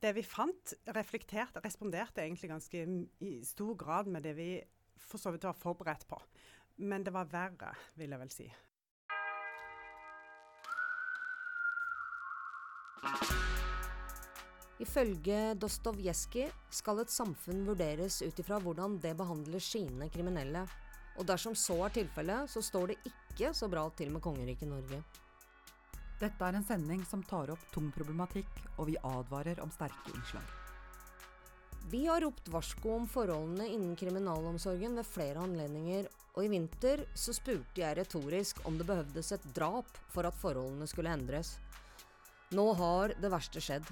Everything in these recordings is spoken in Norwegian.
det vi fant, reflekterte, responderte egentlig ganske i stor grad med det vi for så vidt var forberedt på. Men det var verre, vil jeg vel si. Ifølge Dostojevskij skal et samfunn vurderes ut ifra hvordan det behandler sine kriminelle. Og dersom så er tilfellet, så står det ikke så bra til med kongeriket Norge. Dette er en sending som tar opp tung problematikk, og vi advarer om sterke innslag. Vi har ropt varsko om forholdene innen kriminalomsorgen ved flere anledninger, og i vinter så spurte jeg retorisk om det behøvdes et drap for at forholdene skulle endres. Nå har det verste skjedd.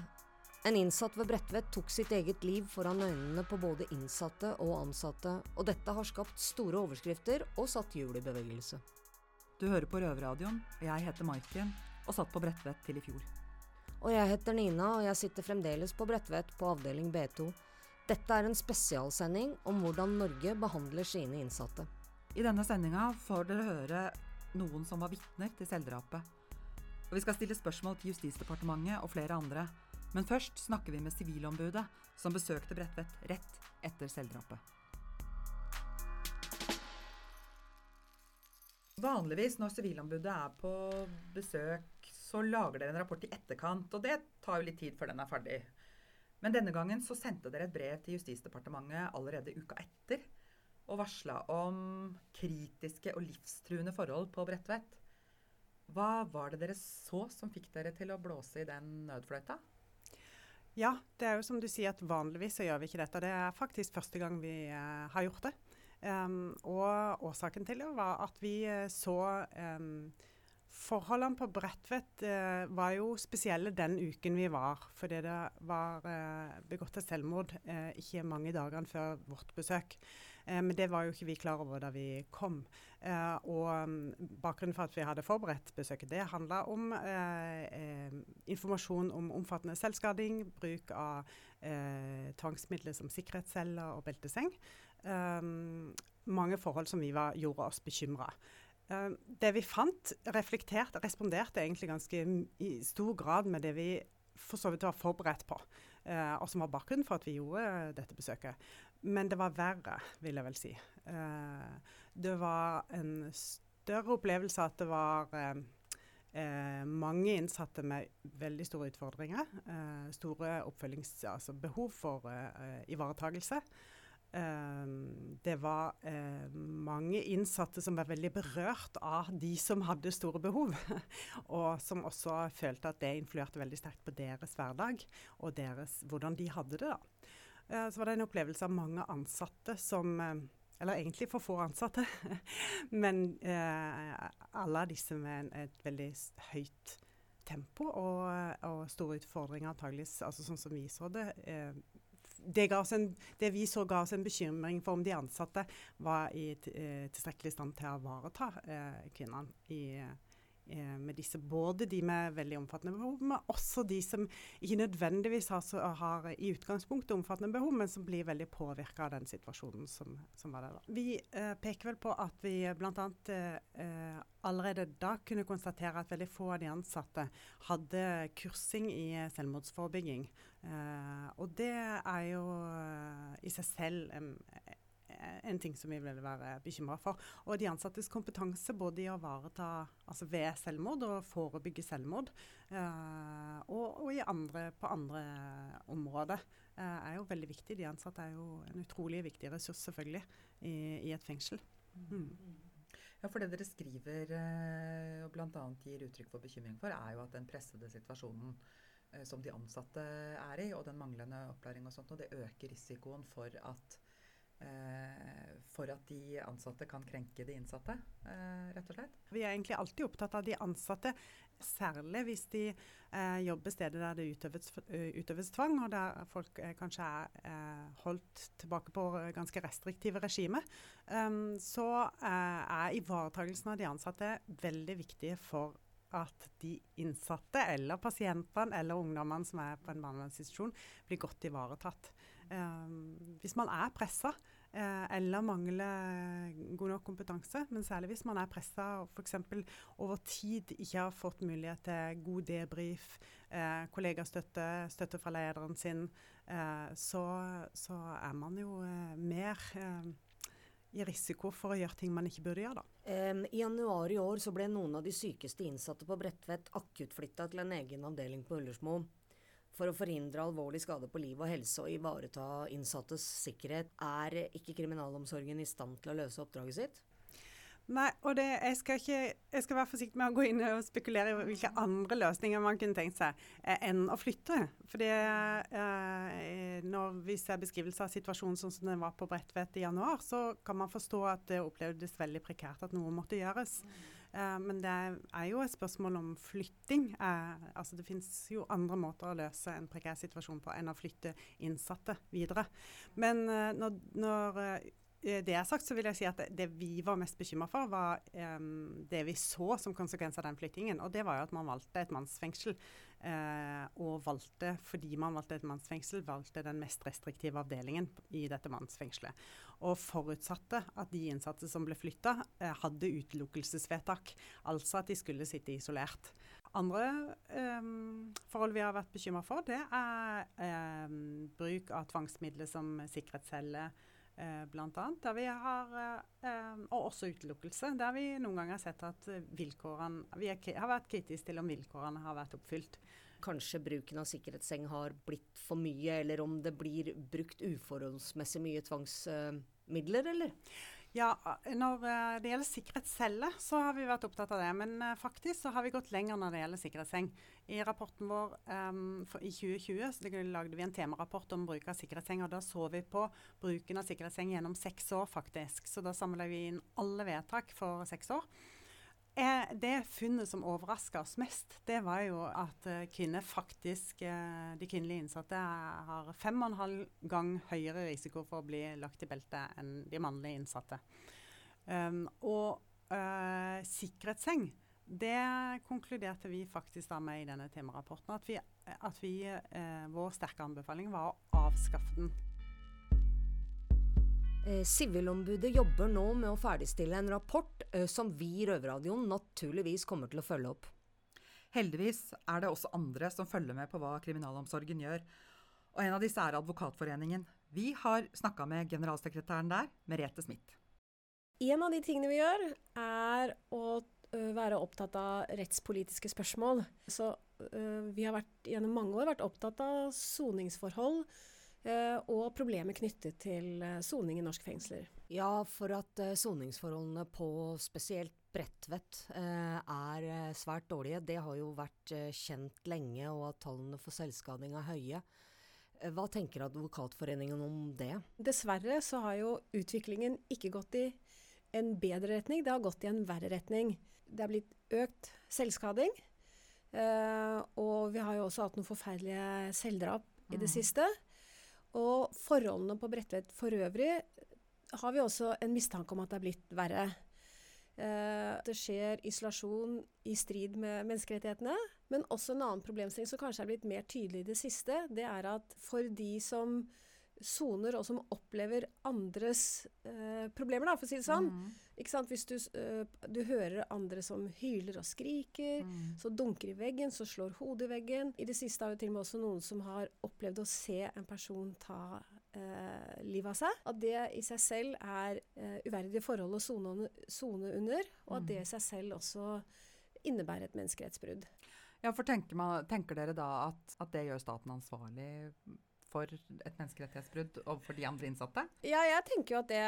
En innsatt ved Bredtvet tok sitt eget liv foran øynene på både innsatte og ansatte, og dette har skapt store overskrifter og satt hjul i bevegelse. Du hører på Røverradioen, og jeg heter Maiken og satt på Bredtvet til i fjor. Og jeg heter Nina, og jeg sitter fremdeles på Bredtvet på avdeling B2. Dette er en spesialsending om hvordan Norge behandler sine innsatte. I denne sendinga får dere høre noen som var vitner til selvdrapet. Og vi skal stille spørsmål til Justisdepartementet og flere andre. Men først snakker vi med Sivilombudet, som besøkte Bredtvet rett etter selvdrapet. Vanligvis når Sivilombudet er på besøk, så lager dere en rapport i etterkant. Og det tar jo litt tid før den er ferdig. Men denne gangen så sendte dere et brev til Justisdepartementet allerede uka etter. Og varsla om kritiske og livstruende forhold på Bredtvet. Hva var det dere så som fikk dere til å blåse i den nødfløyta? Ja, det er jo som du sier at vanligvis så gjør vi ikke dette. Det er faktisk første gang vi eh, har gjort det. Um, og årsaken til det var at vi uh, så um, Forholdene på Bredtvet eh, var jo spesielle den uken vi var. Fordi det var begått et selvmord ikke mange dagene før vårt besøk. men det var jo ikke vi klar over da vi kom. og um, bakgrunnen for at vi hadde forberedt besøket, det handla om informasjon om omfattende selvskading, bruk av tvangsmidler som sikkerhetsceller og belteseng. Mange forhold som vi var, gjorde oss bekymra. Um, det vi fant, reflekterte, responderte egentlig ganske i stor grad med det vi for så vidt var forberedt på, uh, og som var bakgrunnen for at vi gjorde uh, dette besøket. Men det var verre, vil jeg vel si. Uh, det var en større opplevelse at det var mange innsatte med veldig store utfordringer. store oppfølgings... Altså behov for ivaretagelse. Um, det var uh, mange innsatte som var veldig berørt av de som hadde store behov. og som også følte at det influerte veldig sterkt på deres hverdag og deres, hvordan de hadde det. da. Uh, så var det en opplevelse av mange ansatte som uh, Eller egentlig for få ansatte. men alle disse med et veldig høyt tempo og, og store utfordringer antageligvis, altså sånn som vi så det det, en, det, vi så ga oss en bekymring for om de ansatte var i eh, tilstrekkelig stand til å ivareta eh, kvinnene i, eh, med disse, både de med veldig omfattende behov, men også de som ikke nødvendigvis har, har i utgangspunktet omfattende behov, men som blir veldig påvirka av den situasjonen som, som var der. Vi eh, peker vel på at vi bl.a. Eh, allerede da kunne konstatere at veldig få av de ansatte hadde kursing i selvmordsforebygging. Eh, og det er jo eh, i seg selv en, en ting som vi vil være bekymra for. Og de ansattes kompetanse både i å ivareta altså ved selvmord og forebygge selvmord, eh, og, og andre, på andre områder, er jo veldig viktig. De ansatte er jo en utrolig viktig ressurs selvfølgelig i, i et fengsel. Mm. Ja, for Det dere skriver og bl.a. gir uttrykk for bekymring for, er jo at den pressede situasjonen som de ansatte er i, og den manglende opplæring og sånt, og det øker risikoen for at, eh, for at de ansatte kan krenke de innsatte, eh, rett og slett. Vi er egentlig alltid opptatt av de ansatte, særlig hvis de eh, jobber steder der det utøves, utøves, tvang, og der folk eh, kanskje er eh, holdt tilbake på ganske restriktive regimer. Um, så er ivaretakelsen av de ansatte veldig viktig for at de innsatte eller pasientene eller ungdommene som er på en barnevernsinstitusjon, blir godt ivaretatt. Um, hvis man er pressa Eh, eller mangler god nok kompetanse. Men særlig hvis man er pressa og f.eks. over tid ikke har fått mulighet til god debrief, eh, kollegastøtte, støtte fra lederen sin, eh, så, så, er man jo mer i risiko for å gjøre ting man ikke burde gjøre. da. I januar i år så ble noen av de sykeste innsatte på Bredtvet akuttflytta til en egen avdeling på Ullersmo. For å forhindre alvorlig skade på liv og helse og ivareta innsattes sikkerhet, er ikke kriminalomsorgen i stand til å løse oppdraget sitt? Nei, og det, jeg, skal ikke, jeg, skal være forsiktig med å gå inn og spekulere i hvilke andre løsninger man kunne tenkt seg eh, enn å flytte. Fordi eh, når vi ser beskrivelse av situasjonen sånn som den var på Bredtvet i januar, så kan man forstå at det opplevdes veldig prekært at noe måtte gjøres. Uh, men det er jo et spørsmål om flytting. Uh, altså det finnes jo andre måter å løse en prekær situasjon på enn å flytte innsatte videre. Men uh, når, når det er sagt, så vil jeg si at det, vi var mest bekymra for, var um, det vi så som konsekvens av den flyttingen. Og det var jo at man valgte et mannsfengsel. Uh, og valgte, fordi man valgte et mannsfengsel, valgte den mest restriktive avdelingen i dette mannsfengselet. Og forutsatte at de innsatte som ble flytta, uh, hadde utelukkelsesvedtak. Altså at de skulle sitte isolert. Andre um, forhold vi har vært bekymra for, det er um, bruk av tvangsmidler som sikkerhetscelle eh, bl.a. Der vi har, eh, og også utelukkelse, der vi noen ganger har sett at vilkårene Vi er, har vært kritiske til om vilkårene har vært oppfylt. Kanskje bruken av sikkerhetsseng har blitt for mye, eller om det blir brukt uforholdsmessig mye tvangsmidler, eller? Ja, Når eh, det gjelder sikkerhetsceller, så har vi vært opptatt av det. Men uh, faktisk så har vi gått lenger når det gjelder sikkerhetsseng. I rapporten vår um, i 2020 så lagde vi en temarapport om bruk av sikkerhetsseng. og Da så vi på bruken av sikkerhetsseng gjennom seks år, faktisk. Så da samla vi inn alle vedtak for seks år. Eh, det funnet som overraska oss mest, det var jo at eh, kvinner faktisk, eh, de kvinnelige innsatte har fem og en halv gang høyere risiko for å bli lagt i belte enn de mannlige innsatte. Um, og uh, sikkerhetsseng, det konkluderte vi faktisk da med i denne temarapporten. At, vi, at vi, uh, vår sterke anbefaling var å avskaffe den. Eh, Sivilombudet jobber nå med å ferdigstille en rapport eh, som vi i Røverradioen naturligvis kommer til å følge opp. Heldigvis er det også andre som følger med på hva kriminalomsorgen gjør. Og en av disse er Advokatforeningen. Vi har snakka med generalsekretæren der, Merete Smith. En av de tingene vi gjør, er å være opptatt av rettspolitiske spørsmål. Så vi har vært, gjennom mange år vært opptatt av soningsforhold og problemer knyttet til eh, soning i norske fengsler. Ja, for at uh, soningsforholdene på spesielt Bredtvet er svært dårlige. Det har jo vært kjent lenge, og at tallene for selvskading er høye. Hva tenker Advokatforeningen om det? Dessverre så har jo utviklingen ikke gått i en bedre retning, det har gått i en verre retning. Det er blitt økt selvskading. og vi har jo også hatt noen forferdelige selvdrap i det mm. siste. Og forholdene på Bredtvet for øvrig har vi også en mistanke om at det er blitt verre. Eh, det skjer isolasjon i strid med menneskerettighetene. Men også en annen problemstilling som kanskje er blitt mer tydelig i det siste, det er at for de som soner, og som opplever andres eh, problemer, da, for å si det sånn. Mm. Hvis du, eh, du, hører andre som hyler og skriker, mm. så dunker i veggen, så slår hodet i veggen. I det siste har jo til og med også noen som har opplevd å se en person ta eh, livet av seg. At det i seg selv er uh, uverdige forhold å sone under, og at det i mm. seg selv også innebærer et menneskerettsbrudd. Ja, for tenker, man, tenker dere da at, at det gjør staten ansvarlig for et menneskerettighetsbrudd overfor de andre innsatte? Ja, jeg tenker jo at det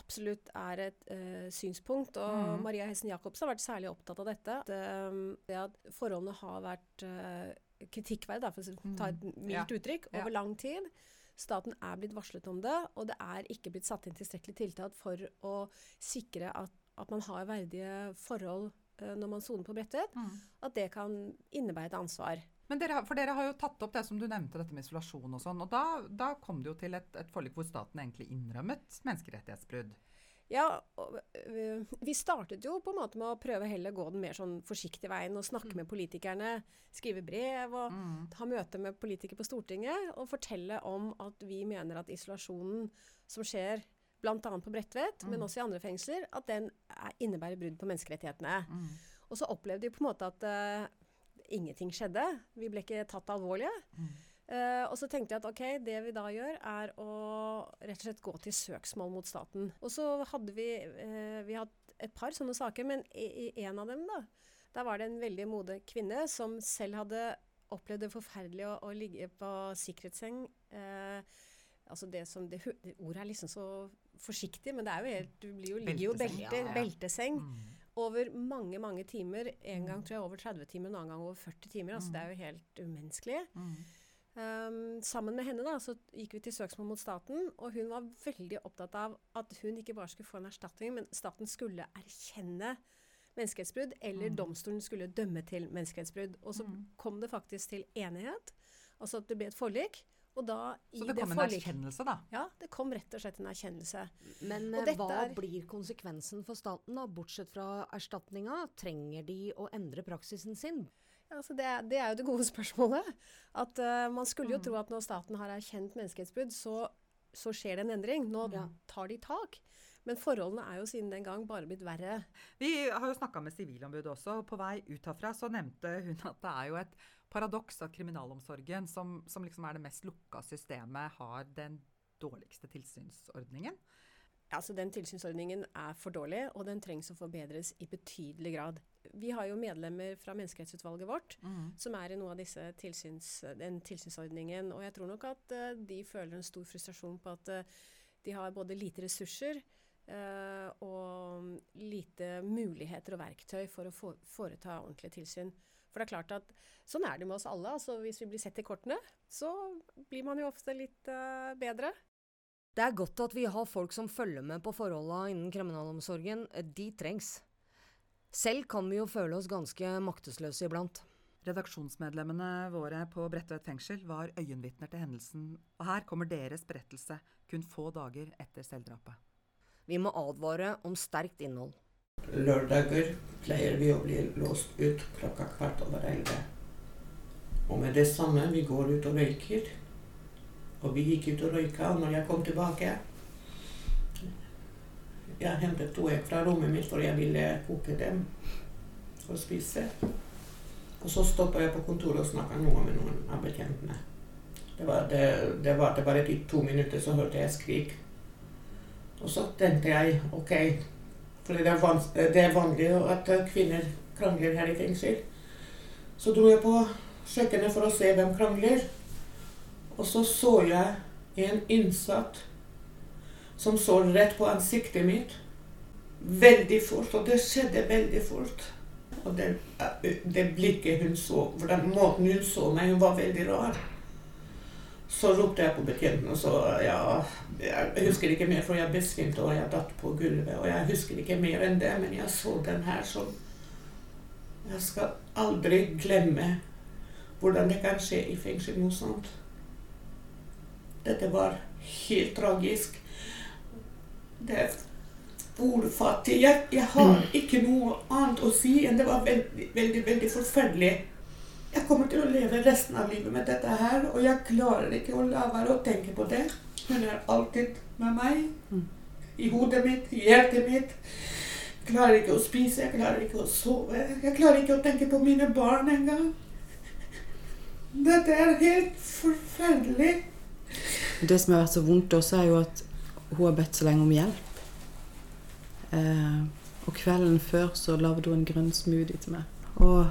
absolutt er et uh, synspunkt. Og mm. Maria Hessen Jacobsen har vært særlig opptatt av dette. At, uh, det at forholdene har vært uh, kritikkverdige, for å ta et mm. mildt ja. uttrykk, over ja. lang tid. Staten er blitt varslet om det, og det er ikke blitt satt inn tilstrekkelig tiltak for å sikre at, at man har verdige forhold når man soner på Bredtvet. Mm. At det kan innebære et ansvar. Men dere, for dere har jo tatt opp det som du nevnte, dette med isolasjon og sånn. Og da, da kom det jo til et, et forlik hvor staten egentlig innrømmet menneskerettighetsbrudd. Ja, vi startet jo på en måte med å prøve heller gå den mer sånn forsiktige veien og snakke mm. med politikerne. Skrive brev og mm. ha møte med politikere på Stortinget og fortelle om at vi mener at isolasjonen som skjer bl.a. på Bredtvet, men Mm. også i andre fengsler, at den er, innebærer brudd på menneskerettighetene. Mm. Og så opplevde vi på en måte at eh, ingenting skjedde. Vi ble ikke tatt alvorlige. Mm. Uh, og så tenkte jeg at ok, det vi da gjør, er å rett og slett gå til søksmål mot staten. Og så hadde vi uh, Vi hatt et par sånne saker, men i, i en av dem, da, der var det en veldig modig kvinne som selv hadde opplevd det forferdelige å, å ligge på sikkerhetsseng. Uh, altså det som det, Ordet er liksom så forsiktig, men det er jo helt Du blir jo, ligger jo i belte, ja. belteseng Mm. Over mange, mange timer. En gang tror jeg over 30 timer, en annen gang over 40 timer. Altså det er jo helt umenneskelig. Mm. Um, sammen med henne da, så gikk vi til søksmål mot staten, og hun var veldig opptatt av at hun ikke bare skulle få en erstatning, men staten skulle erkjenne menneskerettsbrudd, eller Mm. domstolen skulle dømme til menneskerettsbrudd. Og så Mm. kom det faktisk til enighet, altså at det ble et forlik. Og da i Så det kom en erkjennelse, da. Ja, det kom rett og slett en erkjennelse. Men Og eh, dette hva er- blir konsekvensen for staten, da? Bortsett fra erstatninga, trenger de å endre praksisen sin? Ja, altså det, det er jo det gode spørsmålet. At uh, Man skulle jo Mm. tro at når staten har erkjent menneskerettsbrudd, så, så skjer det en endring. Nå Ja. tar de tak. Men forholdene er jo siden den gang bare blitt verre. Vi har jo snakka med Sivilombudet også, og på vei ut herfra så nevnte hun at det er jo et paradoks at kriminalomsorgen, som, som liksom er det mest lukka systemet, har den dårligste tilsynsordningen. Altså Den tilsynsordningen er for dårlig, og den trengs å forbedres i betydelig grad. Vi har jo medlemmer fra menneskerettsutvalget vårt som er i noe av disse tilsyns, den tilsynsordningen. Og jeg tror nok at uh, de føler en stor frustrasjon på at uh, de har både lite ressurser uh, og lite muligheter og verktøy for å foreta ordentlig tilsyn. For det er klart at sånn er det med oss alle. altså Hvis vi blir sett i kortene, så blir man jo ofte litt uh, bedre. Det er godt at vi har folk som følger med på forholda innen kriminalomsorgen. De trengs. Selv kan vi jo føle oss ganske maktesløse iblant. Redaksjonsmedlemmene våre på Bredtvet fengsel var øyenvitner til hendelsen, og her kommer deres berettelse kun få dager etter selvdrapet. Vi må advare om sterkt innhold. Lørdager pleier vi å bli låst ut klokka kvart over elleve. Og med det samme, vi går ut og røyker. Og vi gikk ut og røyka, og når jeg kom tilbake Jeg hentet to egg fra rommet mitt, for jeg ville koke dem og spise. Og så stoppa jeg på kontoret og snakka noe med noen av betjentene. Det var det, det varte bare i to minutter, så hørte jeg skrik. Og så tenkte jeg OK, for det er, det er vanlig at eh, kvinner krangler her i fengsel. Så dro jeg på kjøkkenet for å se hvem krangler. Og så så jeg en innsatt som så rett på ansiktet mitt. Veldig fort, og det skjedde veldig fort. Og det, eh, det blikket hun så, for den måten hun så meg, hun var veldig rar. Så ropte jeg på betjenten og så ja, Jeg husker ikke mer, for jeg besvimte og jeg datt på gulvet. Og jeg husker ikke mer enn det, men jeg så den her som Jeg skal aldri glemme hvordan det kan skje i fengsel noe sånt. Dette var helt tragisk. Det er ordfattig. Jeg, jeg har ikke noe annet å si enn det var veldig, veldig, veldig forferdelig. Jeg kommer til å leve resten av livet med dette her, og jeg klarer ikke å la være å tenke på det. Hun er alltid med meg. I hodet mitt, i hjertet mitt. Jeg klarer ikke å spise, jeg klarer ikke å sove. Jeg klarer ikke å tenke på mine barn engang. Dette er helt forferdelig. Det som har vært så vondt også, er jo at hun har bedt så lenge om hjelp. Eh, og kvelden før så lagde hun en grønn smoothie til meg. Og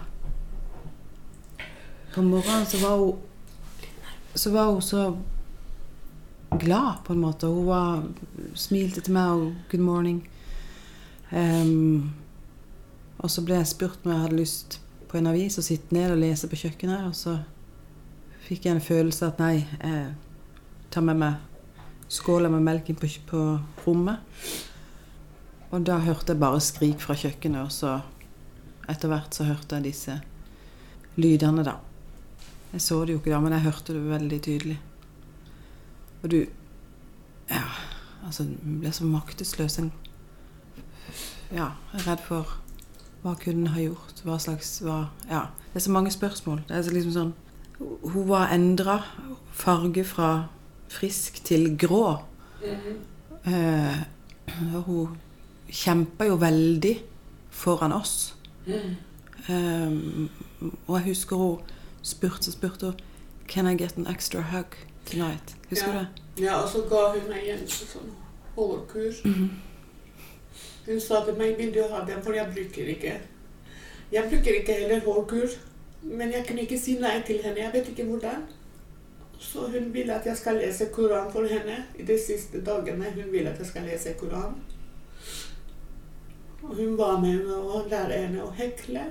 på morgenen så var hun så var hun så glad, på en måte. Hun var, smilte til meg og 'good morning'. Um, og så ble jeg spurt om jeg hadde lyst på en avis og sitte ned og lese på kjøkkenet. Og så fikk jeg en følelse at nei, jeg tar med meg skåla med melk inn på, på rommet. Og da hørte jeg bare skrik fra kjøkkenet, og så etter hvert så hørte jeg disse lydene, da. Jeg så det jo ikke da, men jeg hørte det veldig tydelig. Og du Ja, altså, du ble så maktesløs. En, ja, redd for hva kunne har ha gjort? Hva slags hva, Ja. Det er så mange spørsmål. Det er så liksom sånn Hun var endra farge fra frisk til grå. Eh, og hun kjempa jo veldig foran oss. Mm. Um, og jeg husker hun spurte og spurte hun, Can I get an extra hug tonight? Husker Ja. du det? Ja, og så ga hun meg en sånn hårkur. Mhm. Hun sa til meg, vil du ha den, for jeg bruker ikke. Jeg bruker ikke heller hårkur, men jeg kunne ikke si nei til henne. Jeg vet ikke hvordan. Så hun vil at jeg skal lese Koran for henne i de siste dagene. Hun vil at jeg skal lese Koran. Og hun var med meg og lære henne å hekle.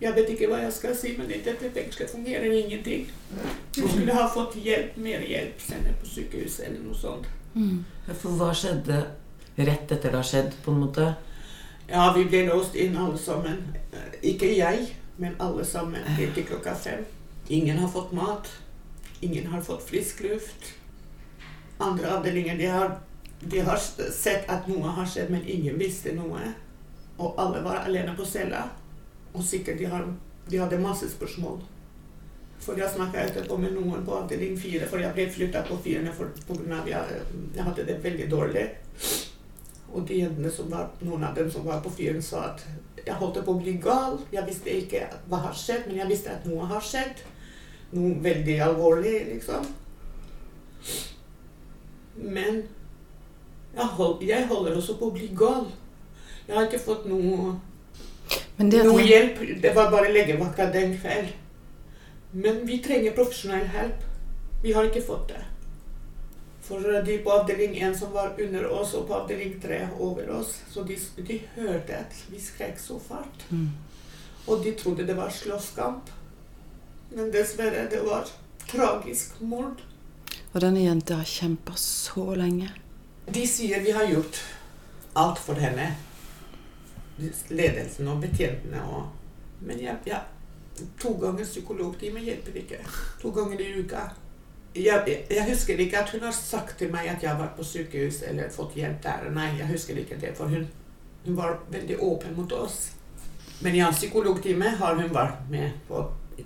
Jeg vet ikke hva jeg skal si, men dette fengselet fungerer ingenting. Hun skulle ha fått hjelp, mer hjelp senere på sykehuset eller noe sånt. Mm. For hva skjedde rett etter det har skjedd, på en måte? Ja, vi ble låst inn alle sammen. Eh, Ikke jeg, men alle sammen helt til klokka fem. Ingen har fått mat. Ingen har fått frisk luft. Andre avdelinger de har, de har sett at noe har skjedd, men ingen visste noe. Og alle var alene på cella. Og sikkert de, har, de hadde masse spørsmål. For jeg snakka etterpå med noen på avdeling fire, for jeg ble flytta på firene pga. at jeg, jeg hadde det veldig dårlig. Og de jentene som var, noen av dem som var på fyren, sa at jeg holdt på å bli gal. Jeg visste ikke hva har skjedd, men jeg visste at noe har skjedd. Noe veldig alvorlig, liksom. Men jeg, hold, jeg holder også på å bli gal. Jeg har ikke fått noe, Men det noe hjelp. Det var bare legevakta den kveld. Men vi trenger profesjonell hjelp. Vi har ikke fått det. For de på avdeling 1 som var under oss, og på avdeling 3 over oss, så de, de hørte at vi skrek så fælt. Mm. Og de trodde det var slåsskamp. Men dessverre, det var tragisk mord. Og denne jenta har kjempa så lenge. De sier vi har gjort alt for henne. Ledelsen og betjentene og Men jeg, jeg, to ganger psykologtime hjelper ikke. To ganger i uka. Jeg, jeg, husker ikke at hun har sagt til meg at jeg har vært på sykehus eller fått hjelp der. Nei, jeg husker ikke det, for hun, hun var veldig åpen mot oss. Men ja, psykologtime har hun vært med på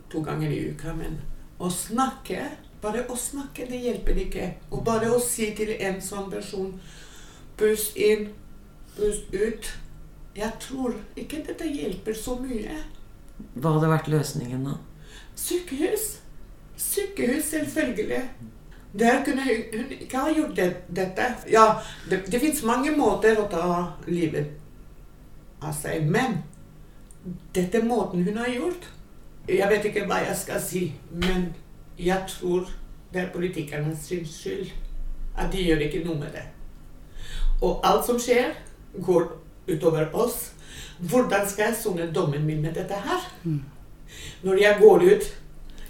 to ganger i uka. Men å snakke, bare å snakke, det hjelper ikke. Og bare å si til en sånn person Pust inn, pust ut. Jeg tror ikke dette hjelper så mye. Hva hadde vært løsningen da? Sykehus. Sykehus, selvfølgelig. Der kunne hun ikke ha gjort det, dette. Ja, det, det fins mange måter å ta livet av seg, men dette er måten hun har gjort. Jeg vet ikke hva jeg skal si, men jeg tror det er politikernes sin skyld at de gjør ikke noe med det. Og alt som skjer, går utover oss. Hvordan skal jeg sunge dommen min med dette her? Mm. Når jeg går ut,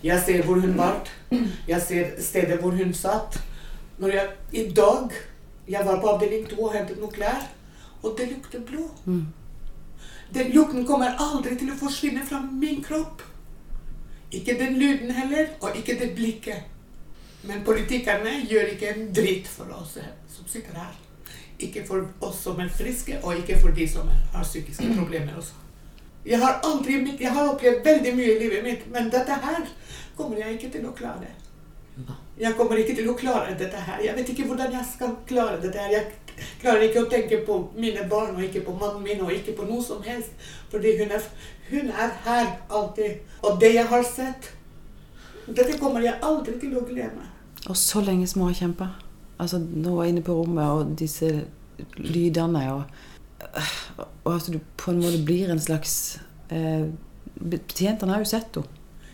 jeg ser hvor hun var, jeg ser stedet hvor hun satt. Når jeg, I dag jeg var på avdeling 2 og hentet noen klær, og det lukter blod. Mm. Den lukten kommer aldri til å forsvinne fra min kropp. Ikke den lyden heller, og ikke det blikket. Men politikerne gjør ikke en dritt for oss som sitter her. Ikke for oss som er friske, og ikke for de som har psykiske problemer også. Jeg har aldri jeg har opplevd veldig mye i livet mitt, men dette her kommer jeg ikke til å klare. Jeg kommer ikke til å klare dette her. Jeg vet ikke hvordan jeg skal klare dette her. Jeg klarer ikke å tenke på mine barn, og ikke på mannen min, og ikke på noe som helst. Fordi hun er, hun er her alltid. Og det jeg har sett, dette kommer jeg aldri til å glemme. Og så lenge små har kjempa. Altså, nå var jeg inne på rommet, og disse lydene og Og at du på en måte blir en slags eh, Betjentene har jo sett henne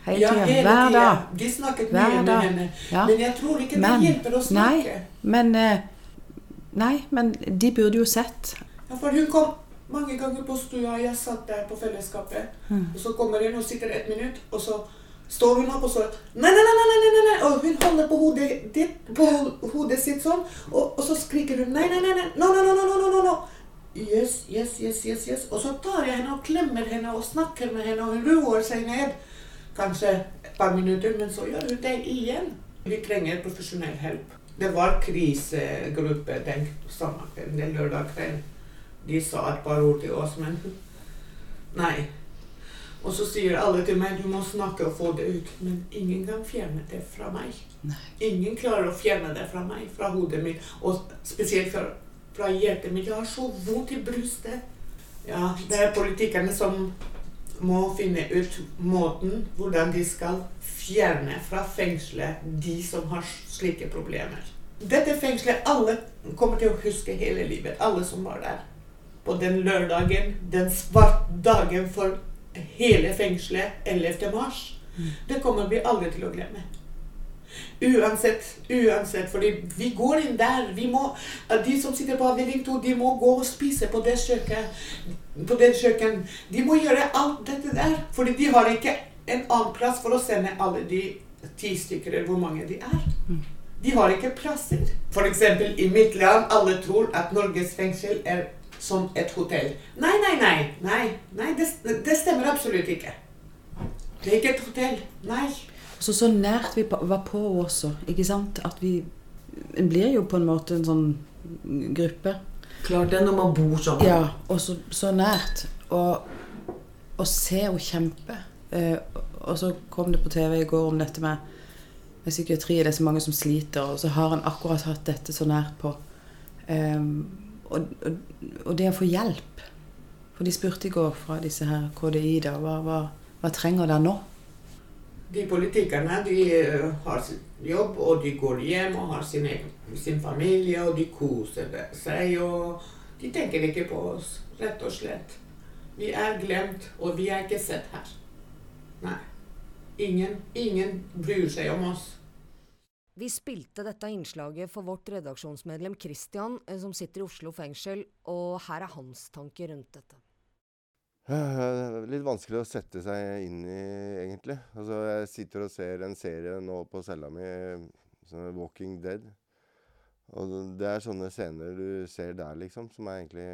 hele Ja, tida. hele Hver dag. De snakket mye med dag. henne. Ja. Men jeg tror ikke Men- det hjelper å snakke. Men eh, Nei, men de burde jo sett. Ja, for hun kom mange ganger på stua, jeg satt der på fellesskapet. Mm. Og så kommer hun og sitter et minutt, og så står hun opp og så Nei, nei, nei, nei, nei, nei. Og hun holder på hodet, ditt, på hodet sitt sånn, og, og så skriker hun nei, nei, nei, nei, no, no, no, no, no, no. Yes, yes, yes, yes, yes. Og så tar jeg henne og klemmer henne og snakker med henne, og hun roer seg ned. Kanskje et par minutter, men så gjør hun det igjen. Vi trenger profesjonell hjelp. Det var krisegruppe den samme kvelden, den lørdag kvelden. De sa et par ord til oss, men nei. Og så sier alle til meg du må snakke og få det ut. Men ingen kan fjerne det fra meg. Nei. Ingen klarer å fjerne det fra meg, fra hodet mitt. Og spesielt fra, fra hjertet mitt. Jeg har så vondt i brystet. Ja, det er politikerne som må finne ut måten hvordan de skal fjerne fra fengselet de som har slike problemer. Dette fengselet alle kommer til å huske hele livet. Alle som var der. På den lørdagen, den svarte dagen for hele fengselet 11. mars. Det kommer vi aldri til å glemme. Uansett, uansett, fordi vi går inn der. Vi må, de som sitter på avdeling 2, de må gå og spise på det kjøkken. De må gjøre alt dette der. Fordi de har ikke en annen plass for å sende alle de ti stykker, eller hvor mange de er. De har ikke plasser. F.eks. i mitt land, alle tror at Norges fengsel er som et hotell. Nei, nei, nei. nei, nei det, det stemmer absolutt ikke. Det er ikke et hotell. Nei. Så så nært vi var på også, ikke sant? At vi En blir jo på en måte en sånn gruppe. Klart det når man bor sammen. Ja, og så, så nært. Og, å se henne kjempe. Eh, og så kom det på TV i går om dette med, med psykiatri. Det er så mange som sliter, og så har han akkurat hatt dette så nært på. Ehm, og, og, og det å få hjelp. For de spurte i går fra disse her KDI da, hva, hva, hva trenger dere nå? De politikerne de eh, har sin jobb, og de går hjem og har sin, sin familie, og de koser seg. Og de tenker ikke på oss, rett og slett. Vi er glemt, og vi er ikke sett her. Nei. Ingen, ingen bryr seg om oss. Vi spilte dette innslaget for vårt redaksjonsmedlem Christian, eh, som sitter i Oslo fengsel, og her er hans tanker rundt dette. Eh, Litt vanskelig å sette seg inn i, egentlig. Altså, jeg sitter og ser en serie nå på cella mi, Walking Dead. Og det er sånne scener du ser der, liksom, som er egentlig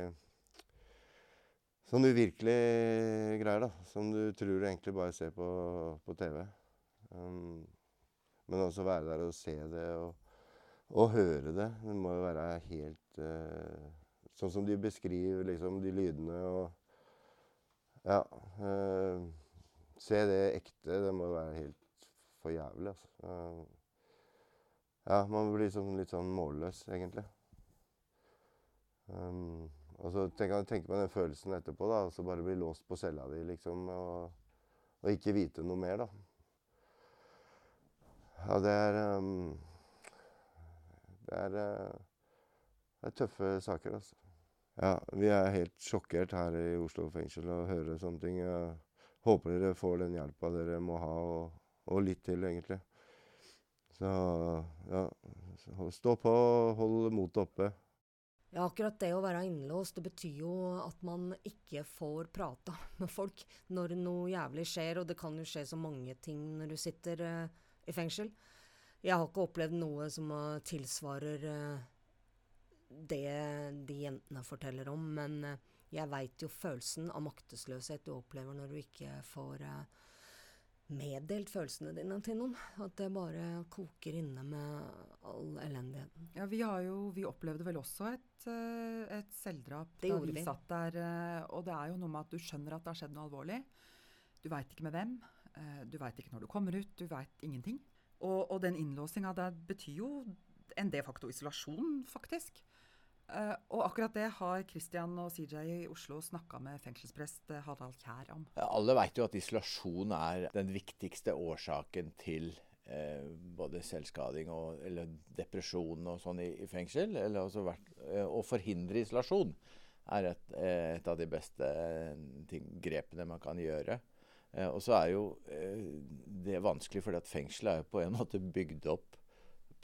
Sånn uvirkelige greier, da. Som du tror du egentlig bare ser på, på TV. Um, men også være der og se det og, og høre det. Det må jo være helt uh, Sånn som de beskriver liksom de lydene og ja. Uh, se det ekte, det må være helt for jævlig, altså. Uh, ja, man blir liksom litt sånn målløs, egentlig. Um, og så tenker tenker man den følelsen etterpå, da. Og så bare bli låst på cella di, liksom. Og, og ikke vite noe mer, da. Ja, det er um, Det er, eh, det er tøffe saker, altså. Ja, vi er helt sjokkert her i Oslo fengsel og hører sånne ting. Jeg håper dere får den hjelpa dere må ha, og, og litt til, egentlig. Så ja, stå på, hold motet oppe. Ja, akkurat det å være innlåst, det betyr jo at man ikke får prata med folk når noe jævlig skjer, og det kan jo skje så mange ting når du sitter eh, i fengsel. Jeg har ikke opplevd noe som eh, tilsvarer eh, det de jentene forteller om, men eh, jeg veit jo følelsen av maktesløshet du opplever når du ikke får meddelt følelsene dine til noen. At det bare koker inne med all elendigheten. Ja, vi, har jo, vi opplevde vel også et, et selvdrap Det da vi vi. satt der. Og det er jo noe med at du skjønner at det har skjedd noe alvorlig. Du veit ikke med hvem. Eh, Du veit ikke når du kommer ut. Du veit ingenting. Og, og den innlåsinga der betyr jo en de facto isolasjon, faktisk. Uh, og akkurat det har Christian og CJ i Oslo snakka med fengselsprest eh, Harald Kjær om. Alle vet jo at isolasjon er den viktigste årsaken til eh, både selvskading og eller depresjon og sånn i, i fengsel. Vært, eh, å forhindre isolasjon er et, et av de beste ting, grepene man kan gjøre. Eh, og så er jo eh, det vanskelig, fordi at fengselet er jo på en måte bygd opp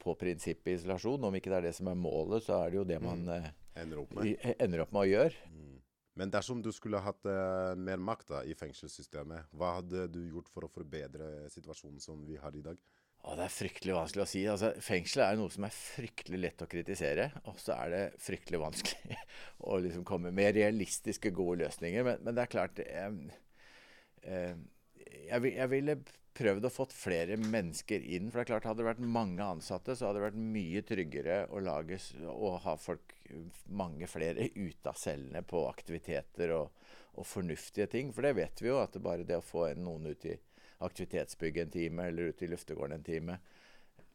på prinsippet isolasjon. Om ikke det er det som er målet, så er det jo det man eh, Ender opp med. ender opp med å gjøre. Mm. Men dersom du skulle hatt eh, mer makt da, i fengselssystemet, hva hadde du gjort for å forbedre situasjonen som vi har i dag? Å, det er fryktelig vanskelig å si. Altså, Fengsel er noe som er fryktelig lett å kritisere, og så er det fryktelig vanskelig å liksom komme med realistiske, gode løsninger. Men, men det er klart eh, eh, jeg, jeg ville prøvd å fått flere mennesker inn. For det er klart, hadde det vært mange ansatte, så hadde det vært mye tryggere å lage å ha folk, mange flere ute av cellene på aktiviteter og, og fornuftige ting. For det vet vi jo, at det bare det å få noen ut i aktivitetsbygget en time, eller ut i luftegården en time,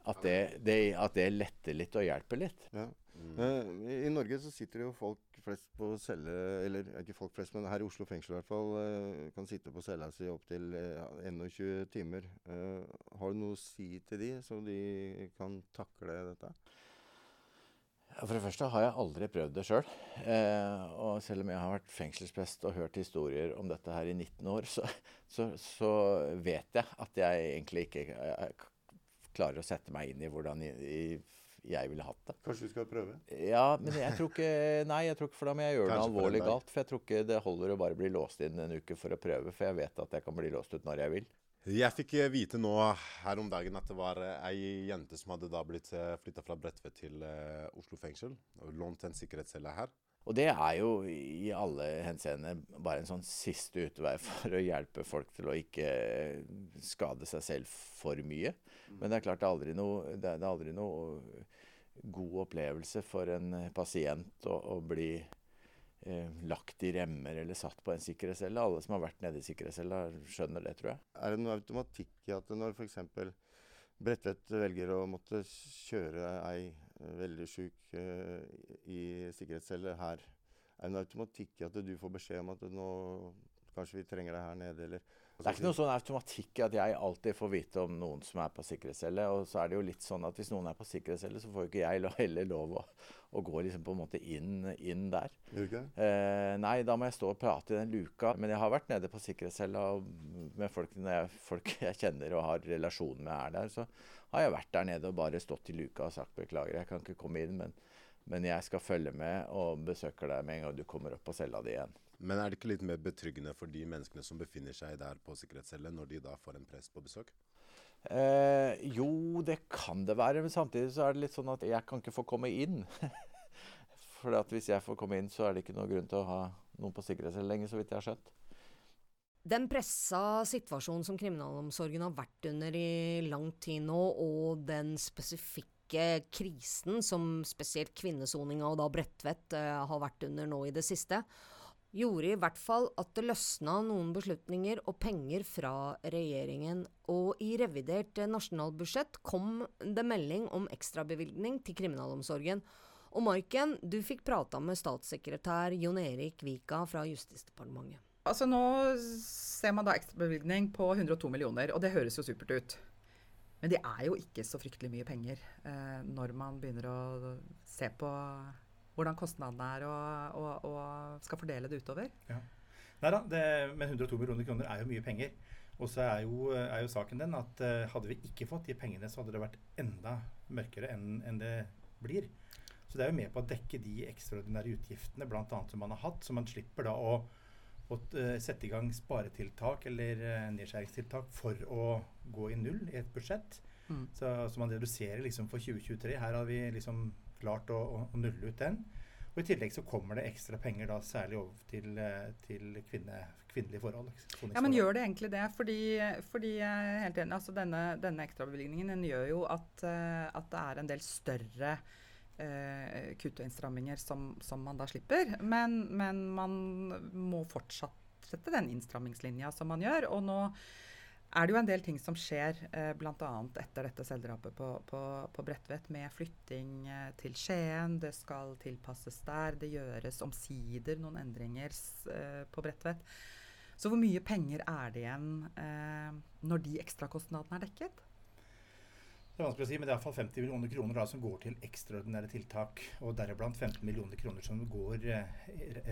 at det, det, at det letter litt og hjelper litt. Ja. Mm. I Norge så sitter det jo folk flest på celle Eller ikke folk flest, men her i Oslo fengsel i hvert fall. eh, kan sitte på cella si opptil uh, 21 timer. Eh, har du noe å si til de, så de kan takle dette? For det første har jeg aldri prøvd det sjøl. Eh, selv om jeg har vært fengselsprest og hørt historier om dette her i 19 år, så, så, så vet jeg at jeg egentlig ikke jeg, klarer å sette meg inn i hvordan jeg, jeg ville hatt det. Kanskje du skal prøve? Ja, men jeg tror ikke Nei, jeg tror ikke for da må jeg gjøre Kanskje noe alvorlig galt. For jeg tror ikke det holder å bare bli låst inn en uke for å prøve, for jeg vet at jeg kan bli låst ut når jeg vil. Jeg fikk eh, vite nå her om dagen at det var eh, ei jente som hadde da blitt flytta fra Bredtvet til eh, Oslo fengsel. og Lånt en sikkerhetscelle her. Og det er jo i alle henseende bare en sånn siste utvei for å hjelpe folk til å ikke skade seg selv for mye. Men det er klart det er aldri noe, det er, det er aldri noe god opplevelse for en pasient å, å bli eh, lagt i remmer eller satt på en sikkerhetscelle. Alle som har vært nede i sikkerhetscella, skjønner det, tror jeg. Er det noe automatikk i at når f.eks. Bredtvet velger å måtte kjøre ei eh, veldig sjuk eh, i sikkerhetscelle her, er det en automatikk i at du får beskjed om at nå kanskje vi trenger deg her nede, eller Det er ikke noe sånn automatikk at jeg alltid får vite om noen som er på sikkerhetscelle. Og så er det jo litt sånn at hvis noen er på sikkerhetscelle, så får jo ikke jeg heller lov å, å gå liksom på en måte inn, inn der. Okay. Eh, nei, da må jeg stå og prate i den luka. Men jeg har vært nede på sikkerhetscella med folk, jeg, folk jeg kjenner og har relasjon med er der. Så har jeg vært der nede og bare stått i luka og sagt beklager, jeg kan ikke komme inn, men, men jeg skal følge med og besøker deg med en gang du kommer opp på cella di igjen. Men er det ikke litt mer betryggende for de menneskene som befinner seg der på sikkerhetscelle, når de da får en prest på besøk? Eh, jo, det kan det være, men samtidig så er det litt sånn at jeg kan ikke få komme inn. For at hvis jeg får komme inn, så er det ikke noen grunn til å ha noen på sikkerhetscelle lenger, så vidt jeg har skjønt. Den pressa situasjonen som kriminalomsorgen har vært under i lang tid nå, og den spesifikke krisen som spesielt kvinnesoninga og da Bredtvet eh, har vært under nå i det siste, gjorde i hvert fall at det løsna noen beslutninger og penger fra regjeringen. Og i revidert nasjonalbudsjett kom det melding om ekstrabevilgning til kriminalomsorgen. Og Maiken, du fikk prata med statssekretær Jon Erik Vika fra Justisdepartementet. Altså Nå ser man da ekstrabevilgning på 102 millioner, og det høres jo supert ut. Men det er jo ikke så fryktelig mye penger eh, når man begynner å se på hvordan kostnadene er og, og, og skal fordele det utover. Nei da, det, men 102 millioner kroner er jo mye penger. Og så er er jo saken den at eh, hadde vi ikke fått de pengene, så hadde det vært enda mørkere enn enn det blir. Så det er jo med på å dekke de ekstraordinære utgiftene blant annet som man har hatt, så man slipper da å, å eh, sette i gang sparetiltak eller eh, nedskjæringstiltak for å gå i null i et budsjett. Mm. Så, så man reduserer liksom for 2023. Her har vi liksom klart å, å, nulle ut den. Og I tillegg så kommer det ekstra penger da særlig over til, eh, til kvinne, kvinnelige forhold. Ja, men gjør det egentlig det? Fordi, fordi helt enig, altså denne, denne ekstrabevilgningen gjør jo at, eh, at det er en del større eh, kutt og innstramminger som, som man da slipper. Men, men man må fortsette den innstrammingslinja som man gjør. Og nå er det jo en del ting som skjer, eh, bl.a. etter dette selvdrapet på, på, på Bredtvet, med flytting eh, til Skien. Det skal tilpasses der. Det gjøres omsider noen endringer eh, på Bredtvet. Så hvor mye penger er det igjen eh, når de ekstrakostnadene er dekket? Det er vanskelig å si, men det er iallfall 50 millioner kroner da, som går til ekstraordinære tiltak. Og deriblant 15 millioner kroner som går eh,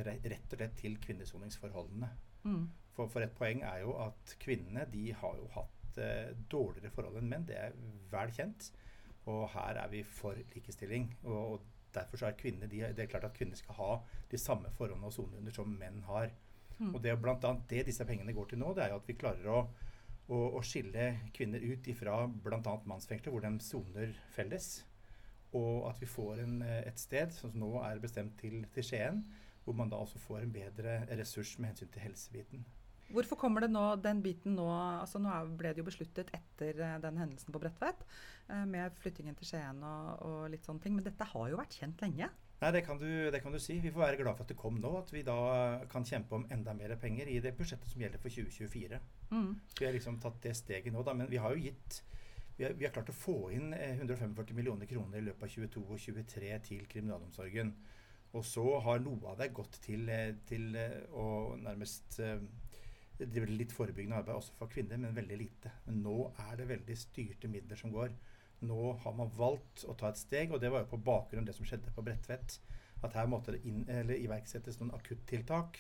rett og slett til kvinnesoningsforholdene. Mm. For, for et poeng er jo at kvinnene de har jo hatt eh, dårligere forhold enn menn. Det er vel kjent. Og her er vi for likestilling. Og, og derfor så er kvinner de, Det er klart at kvinner skal ha de samme forholdene og sone under som menn har. Mm. Og det er blant annet det disse pengene går til nå, det er jo at vi klarer å, å, å skille kvinner ut ifra bl.a. mannsfengsler, hvor de soner felles. Og at vi får en, eh, et sted som nå er bestemt til, til Skien, hvor man da også får en bedre ressurs med hensyn til helsebiten. Hvorfor kommer det nå den biten nå altså Nå ble det jo besluttet etter eh, den hendelsen på Bredtvet, eh, med flyttingen til Skien og, og litt sånne ting. Men dette har jo vært kjent lenge. Nei, det kan, du, det kan, du, si. Vi får være glad for at det kom nå. At vi da kan kjempe om enda mer penger i det budsjettet som gjelder for 2024. Mm. Vi har liksom tatt det steget nå, da. Men vi har jo gitt vi har, vi har klart å få inn 145 eh, millioner kroner i løpet av 2022 og 2023 til kriminalomsorgen. Og så har noe av det gått til, eh, til eh, å nærmest drive litt forebyggende arbeid også for kvinner, men veldig lite. Men nå er det veldig styrte midler som går. Nå har man valgt å ta et steg, og det var jo på bakgrunn av det som skjedde på Bredtvet. At her måtte det inn, iverksettes noen akuttiltak.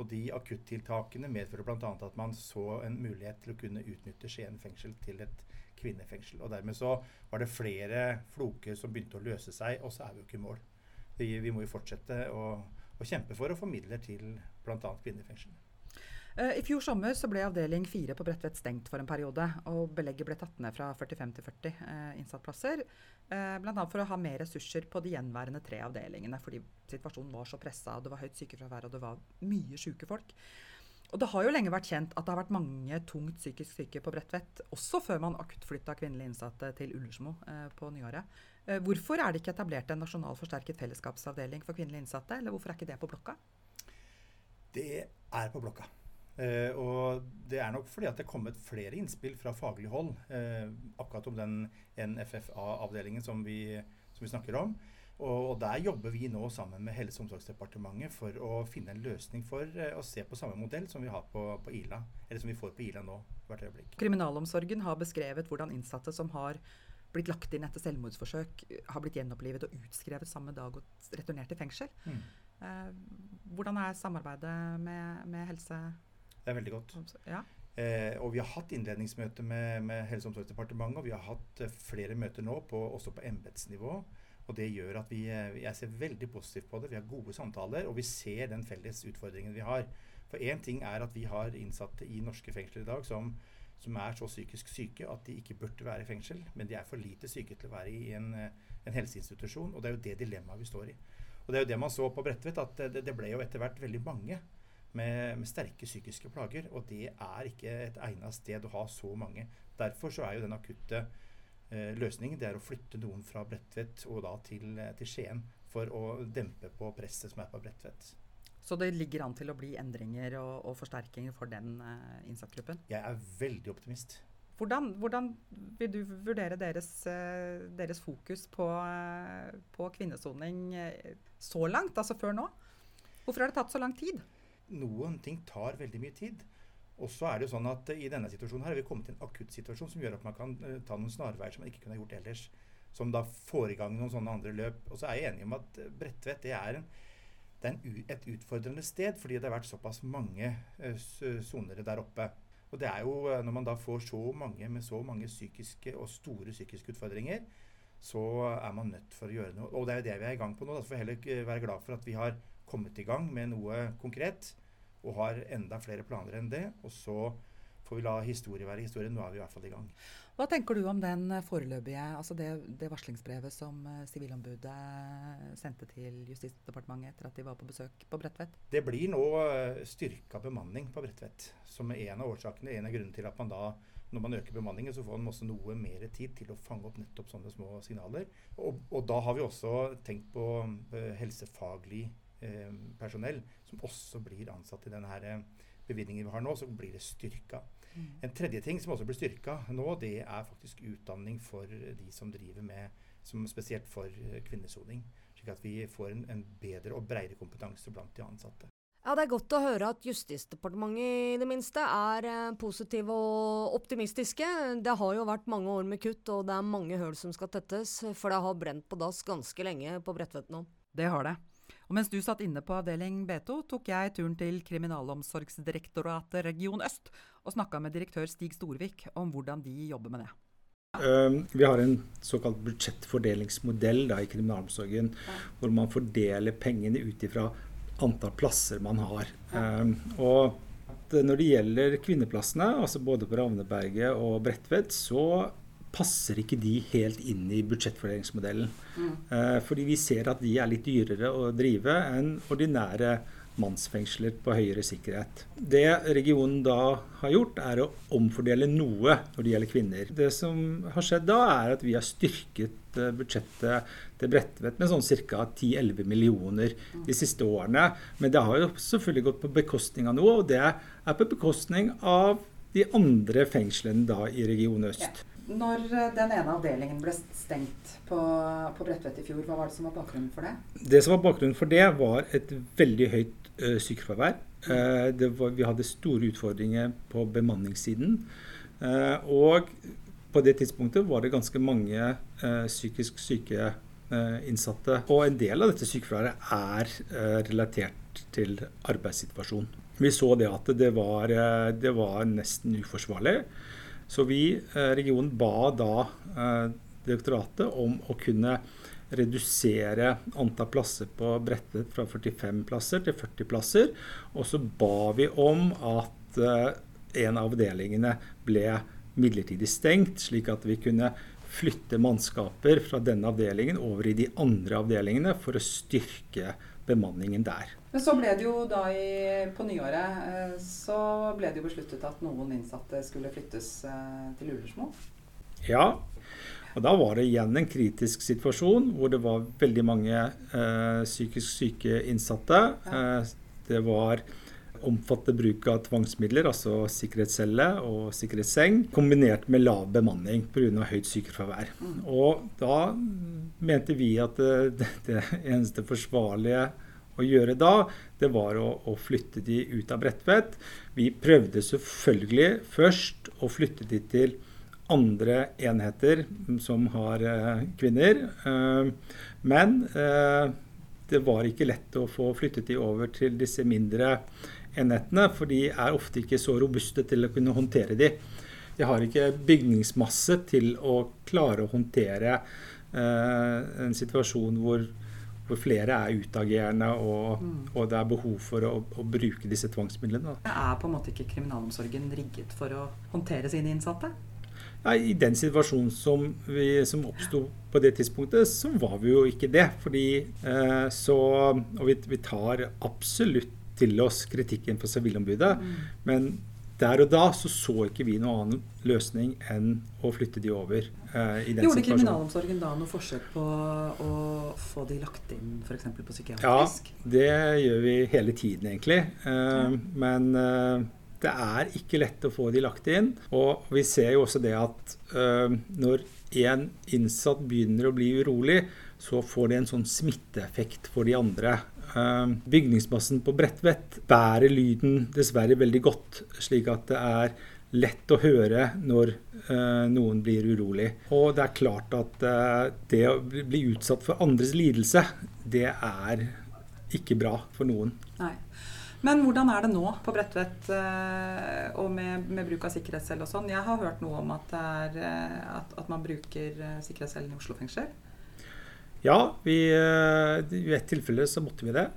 Og de akuttiltakene medfører bl.a. at man så en mulighet til å kunne utnytte Skien fengsel til et kvinnefengsel. Og dermed så var det flere floker som begynte å løse seg, og så er vi jo ikke i mål. Vi, vi må jo fortsette å, å, kjempe for å få midler til bl.a. kvinner i fengsel. I fjor sommer så ble avdeling 4 på Bredtvet stengt for en periode. og Belegget ble tatt ned fra 45 til 40 eh, innsattplasser. Eh, Bl.a. for å ha mer ressurser på de gjenværende tre avdelingene. Fordi situasjonen var så pressa, det var høyt sykefravær og det var mye syke folk. Og det har jo lenge vært kjent at det har vært mange tungt psykisk syke på Bredtvet. Også før man akuttflytta kvinnelige innsatte til Ullersmo eh, på nyåret. Eh, hvorfor er det ikke etablert en nasjonal forsterket fellesskapsavdeling for kvinnelige innsatte? Eller hvorfor er ikke det på blokka? Det er på blokka. Eh, og det er nok fordi at det er kommet flere innspill fra faglig hold eh, akkurat om den NFFA-avdelingen som, som, vi snakker om. Og, og, der jobber vi nå sammen med Helse- og omsorgsdepartementet for å finne en løsning for eh, å se på samme modell som vi har på, på, Ila, eller som vi får på Ila nå hvert øyeblikk. Kriminalomsorgen har beskrevet hvordan innsatte som har blitt lagt inn etter selvmordsforsøk, har blitt gjenopplivet og utskrevet samme dag og returnert til fengsel. Mm. hvordan er samarbeidet med, med helse? Det er veldig godt. Ja. Eh, og vi har hatt innledningsmøte med, med Helse- og omsorgsdepartementet, og vi har hatt eh, flere møter nå, på, også på embetsnivå. Og det gjør at vi, eh, jeg ser veldig positivt på det. Vi har gode samtaler, og vi ser den felles utfordringen vi har. For én ting er at vi har innsatte i norske fengsler i dag som, som, er så psykisk syke at de ikke burde være i fengsel, men de er for lite syke til å være i en, eh, en helseinstitusjon. Og det er jo det dilemmaet vi står i. Og det er jo det man så på Bredtvet, at det, det ble jo etter hvert veldig mange med, med, sterke psykiske plager. Og det er ikke et egnet sted å ha så mange. Derfor så er jo den akutte eh, løsningen det er å flytte noen fra Bredtvet og da til, eh, til, Skien for å dempe på presset som er på Bredtvet. Så det ligger an til å bli endringer og, og forsterkinger for den uh, innsattgruppen? Jeg er veldig optimist. Hvordan, hvordan vil du vurdere deres, eh, deres fokus på, eh, på kvinnesoning så langt, altså før nå? Hvorfor har det tatt så lang tid? noen ting tar veldig mye tid. Og så er det jo sånn at I denne situasjonen her har vi kommet til en akutt situasjon som gjør at man kan ta noen snarveier som man ikke kunne gjort ellers. Som da får i gang noen sånne andre løp. Og så er jeg enig om at Bredtvet det er, en, det er et utfordrende sted fordi det har vært såpass mange soner uh, der oppe. Og det er jo når man da får så mange med så mange psykiske og store psykiske utfordringer, så er man nødt for å gjøre noe. Og det er jo det vi er i gang på nå. Da får vi heller være glad for at vi har kommet i gang med noe konkret og har enda flere planer enn det. Og så får vi la historie være historie. Nå er vi i hvert fall i gang. Hva tenker du om den foreløpige, altså det, det varslingsbrevet som eh, Sivilombudet sendte til Justisdepartementet etter at de var på besøk på Bredtvet? Det blir nå eh, styrka bemanning på Bredtvet. Som er en av årsakene, en av grunnene til at man da når man øker bemanningen, så får man også noe mer tid til å fange opp nettopp sånne små signaler. Og, og da har vi også tenkt på helsefaglig Eh, personell som også blir ansatt i denne eh, bevilgningen vi har nå, så blir det styrka. Mm. En tredje ting som også blir styrka nå, det er faktisk utdanning for de som driver med som Spesielt for eh, kvinnesoning. Slik at vi får en, en bedre og bredere kompetanse blant de ansatte. Ja, Det er godt å høre at Justisdepartementet i det minste er positive og optimistiske. Det har jo vært mange år med kutt, og det er mange høl som skal tettes. For det har brent på dass ganske lenge på Bredtvet nå. Det har det. Og mens du satt inne på avdeling B2, tok jeg turen til Kriminalomsorgsdirektoratet region øst og snakka med direktør Stig Storvik om hvordan de jobber med det. Uh, vi har en såkalt budsjettfordelingsmodell da, i kriminalomsorgen, ja. hvor man fordeler pengene ut ifra antall plasser man har. Ja. og når det gjelder kvinneplassene, altså både på Ravneberget og Bredtvet, så passer ikke de helt inn i budsjettfordelingsmodellen. Mm. Eh, fordi vi ser at de er litt dyrere å drive enn ordinære mannsfengsler på høyere sikkerhet. Det regionen da har gjort, er å omfordele noe når det gjelder kvinner. Det som har skjedd da, er at vi har styrket eh, budsjettet til Bredtvet med sånn ca. 10-11 millioner de siste årene. Men det har jo selvfølgelig gått på bekostning av noe, og det er på bekostning av de andre fengslene da i Region Øst. Når eh, den ene avdelingen ble stengt på, på Bredtvet i fjor, hva var det som var bakgrunnen for det? Det som var bakgrunnen for det, var et veldig høyt uh, sykefravær. Uh, vi hadde store utfordringer på bemanningssiden. Uh, og på det tidspunktet var det ganske mange psykisk syke innsatte. Og en del av dette sykefraværet er relatert til arbeidssituasjonen. Vi så det at det var, det var nesten uforsvarlig. Så vi, eh, regionen, ba da eh, direktoratet om å kunne redusere antall plasser på Bredtvet fra 45 plasser til 40 plasser. Og så ba vi om at eh, en av avdelingene ble midlertidig stengt, slik at vi kunne flytte mannskaper fra denne avdelingen over i de andre avdelingene for å styrke bemanningen der. Men så ble det jo da i, på nyåret eh, så ble det jo besluttet at noen innsatte skulle flyttes eh, til Ullersmo. Ja, og da var det igjen en kritisk situasjon hvor det var veldig mange eh, psykisk syke innsatte. Ja. Eh, det var omfattende bruk av tvangsmidler, altså sikkerhetscelle og sikkerhetsseng, kombinert med lav bemanning pga. høyt sykefravær. Mm. Og da mente vi at det, det eneste forsvarlige å gjøre da, det var å, å flytte de ut av Bredtvet. Vi prøvde selvfølgelig først å flytte de til andre enheter som har eh, kvinner. Eh, men eh, det var ikke lett å få flyttet de over til disse mindre enhetene, for de er ofte ikke så robuste til å kunne håndtere de. De har ikke bygningsmasse til å klare å håndtere eh, en situasjon hvor hvor flere er utagerende, og, mm. og, det er behov for å, å bruke disse tvangsmidlene. Da. Er på en måte ikke kriminalomsorgen rigget for å håndtere sine innsatte? Nei, I den situasjonen som, vi, som oppsto på det tidspunktet, så var vi jo ikke det. Fordi eh, så Og vi, vi, tar absolutt til oss kritikken fra Sivilombudet. Mm. Men der og da så, så ikke vi noen annen løsning enn å flytte de over. Eh, i den Gjorde kriminalomsorgen da noe forsøk på å få de lagt inn f.eks. på psykiatrisk? Ja, det gjør vi hele tiden, egentlig. Eh, ja. Men eh, det er ikke lett å få de lagt inn. Og vi ser jo også det at eh, når en innsatt begynner å bli urolig, så får det en sånn smitteeffekt for de andre. Uh, bygningsmassen på Bredtvet bærer lyden dessverre veldig godt, slik at det er lett å høre når uh, noen blir urolig. Og det er klart at uh, det å bli utsatt for andres lidelse, det er ikke bra for noen. Nei. Men hvordan er det nå på Bredtvet og med, med, bruk av sikkerhetscelle og sånn? Jeg har hørt noe om at, er, at, at man bruker sikkerhetscellen i Oslo fengsel. Ja, vi, eh, i et tilfelle så måtte vi det.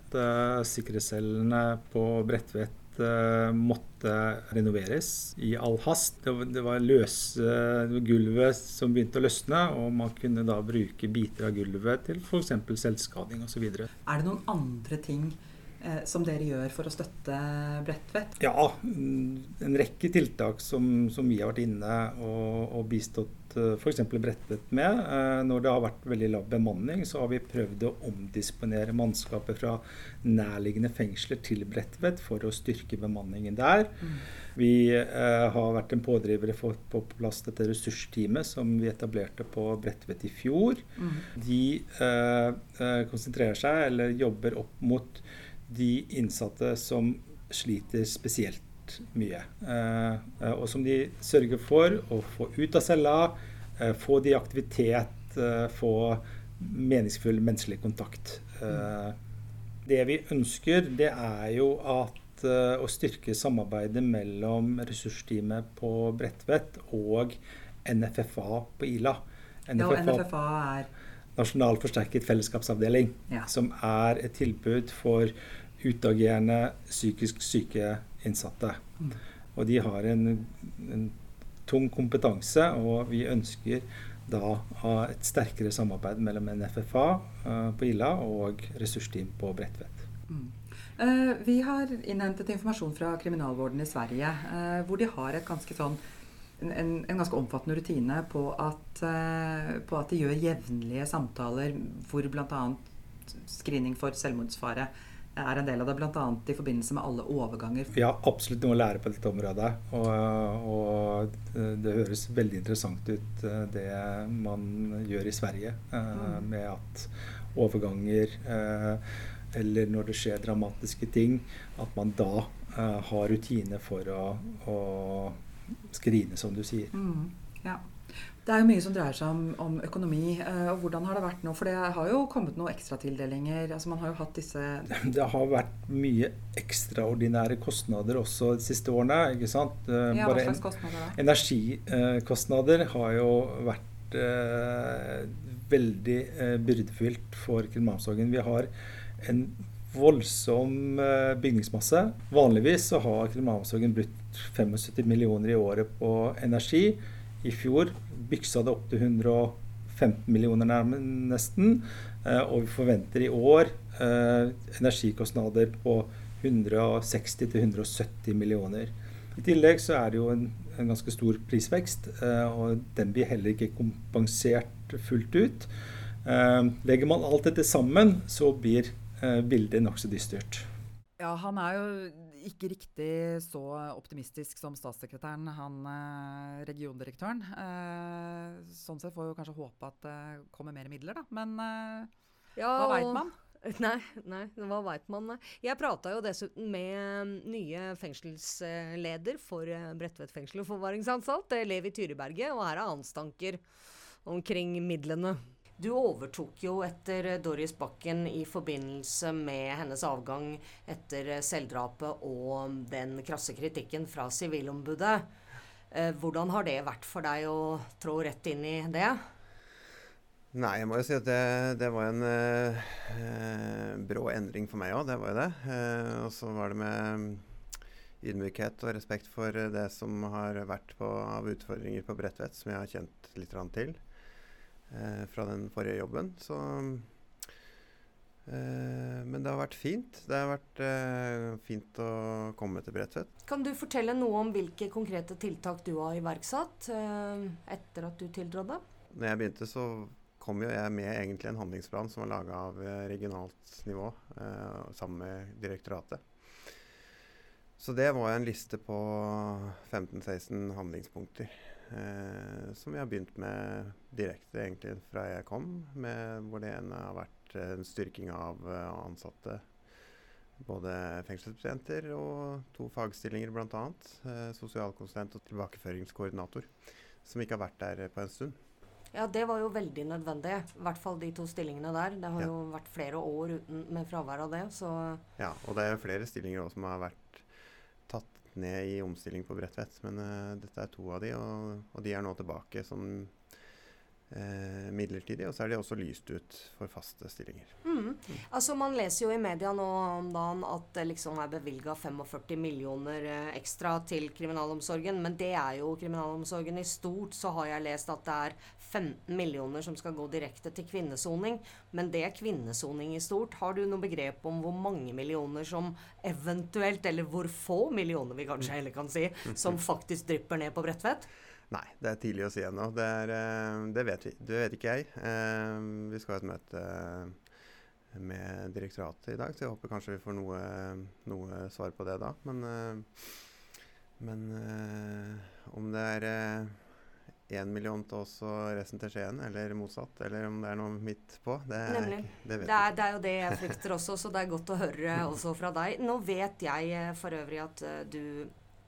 Sikkerhetscellene på Bredtvet uh, måtte renoveres i all hast. Det, det var løse gulvet som begynte å løsne, og man kunne da bruke biter av gulvet til f.eks. selvskading osv. Er det noen andre ting eh, som dere gjør for å støtte Bredtvet? Ja, mm, en rekke tiltak som, som vi har vært inne og, og bistått Eh, f.eks. Bredtvet med. Eh, når det har vært veldig lav bemanning, så har vi prøvd å omdisponere mannskapet fra nærliggende fengsler til Bredtvet for å styrke bemanningen der. Mm. Vi eh, har vært en pådriver for å få på plass dette ressursteamet som vi etablerte på Bredtvet i fjor. Mm. De eh, eh, konsentrerer seg eller jobber opp mot de innsatte som sliter spesielt mye. Eh, og som de sørger for å få ut av cella, eh, få de i aktivitet, eh, få meningsfull menneskelig kontakt. Det vi ønsker, det er jo at å styrke samarbeidet mellom ressursteamet på Bredtvet og NFFA på Ila. NFFA, ja, NFFA er Nasjonal forsterket fellesskapsavdeling, ja. som er et tilbud for utagerende psykisk syke innsatte. Mm. Og de har en, en, tung kompetanse, og vi ønsker da ha et sterkere samarbeid mellom NFFA uh, på Illa og ressursteam på Bredtvet. Mm. Uh, vi har innhentet informasjon fra kriminalvården i Sverige, uh, hvor de har et ganske sånn en, en, en ganske omfattende rutine på at, eh, på at de gjør jevnlige samtaler hvor bl.a. screening for selvmordsfare er en del av det, bl.a. i forbindelse med alle overganger. Vi har absolutt noe å lære på dette området. Og, og det høres veldig interessant ut, eh, det man gjør i Sverige. eh, Mm. Med at overganger eller når det skjer dramatiske ting, at man da har rutine for å, å skrine, som du sier. Mm, ja. Det er jo mye som dreier seg om, om økonomi. eh, og Hvordan har det vært nå? For det har jo kommet noen ekstratildelinger. Altså man har jo hatt disse Det har vært mye ekstraordinære kostnader også de siste årene. ikke sant? Eh, Ja, hva slags kostnader da? Energikostnader har jo vært eh, veldig eh, byrdefylt for kriminalomsorgen. Vi har en voldsom eh, bygningsmasse. Vanligvis så har kriminalomsorgen brukt 75 millioner i året på energi. I fjor byksa det opp til 115 millioner nesten. Eh, og vi forventer i år eh, energikostnader på 160-170 millioner. I tillegg så er det jo en, en ganske stor prisvekst, eh, og den blir heller ikke kompensert fullt ut. Legger man alt dette sammen, så blir bildet nokså dystert. Ja, han er jo ikke riktig så optimistisk som statssekretæren, han eh, regiondirektøren. Eh, sånn sett får vi kanskje håpe at det kommer mer midler, da. Men eh, hva veit man? Nei, nei, hva veit man? Jeg prata jo dessuten med nye fengselsleder for Bredtvet fengsel og forvaringsanstalt, Levi Tyriberget, og her er anstanker omkring midlene. Du overtok jo etter eh, Doris Bakken i forbindelse med hennes avgang etter eh, selvdrapet og den krasse kritikken fra Sivilombudet. Eh, Hvordan har det vært for deg å trå rett inn i det? Nei, jeg må jo si at det, det var en eh, brå endring for meg òg. Det var jo det. Eh, og så var det med ydmykhet og respekt for det som har vært på, av utfordringer på Bredtvet, som jeg har kjent litt til fra den forrige jobben. Så eh, Men det har vært fint. Det har vært eh, fint å komme til Bredtvet. Kan du fortelle noe om hvilke konkrete tiltak du har iverksatt eh, etter at du tiltrådte? Når jeg begynte, så kom jo jeg med egentlig en handlingsplan som var laga av eh, regionalt nivå eh, sammen med direktoratet. Så det var en liste på 15-16 handlingspunkter eh, som vi har begynt med direkte egentlig fra jeg kom, med, hvor det ene har vært eh, en styrking av eh, ansatte. Både fengselsbetjenter og to fagstillinger bl.a. Eh, sosialkonsulent og tilbakeføringskoordinator, som ikke har vært der på en stund. Ja, det var jo veldig nødvendig. I hvert fall de to stillingene der. Det har Ja. jo vært flere år uten, med fravær av det, så Ja, og det er flere stillinger også som har vært ned i omstilling på Bredtvet. Men uh, dette er to av de, og, og de er nå tilbake som uh, midlertidige. Og så er de også lyst ut for faste stillinger. mm. Altså, man leser jo i media nå om dagen at det liksom er bevilga 45 millioner eh, ekstra til kriminalomsorgen, men det er jo kriminalomsorgen i stort. Så har jeg lest at det er 15 millioner som skal gå direkte til kvinnesoning, men det er kvinnesoning i stort. Har du noe begrep om hvor mange millioner som eventuelt, eller hvor få millioner vi kanskje heller kan si, som faktisk drypper ned på Bredtvet? Nei, det er tidlig å si ennå. Det, eh, det, vet vi. det vet ikke jeg. Eh, vi skal ha et møte med direktoratet i dag, så jeg håper kanskje vi får noe, noe svar på det da. Men, eh, men eh, om det er én million til oss og resten til Skien, eller motsatt, eller om det er noe midt på, det, Nemlig. det vet Det er, det er jo det jeg frykter også, så det er godt å høre også fra deg. Nå vet jeg eh, for øvrig at eh, du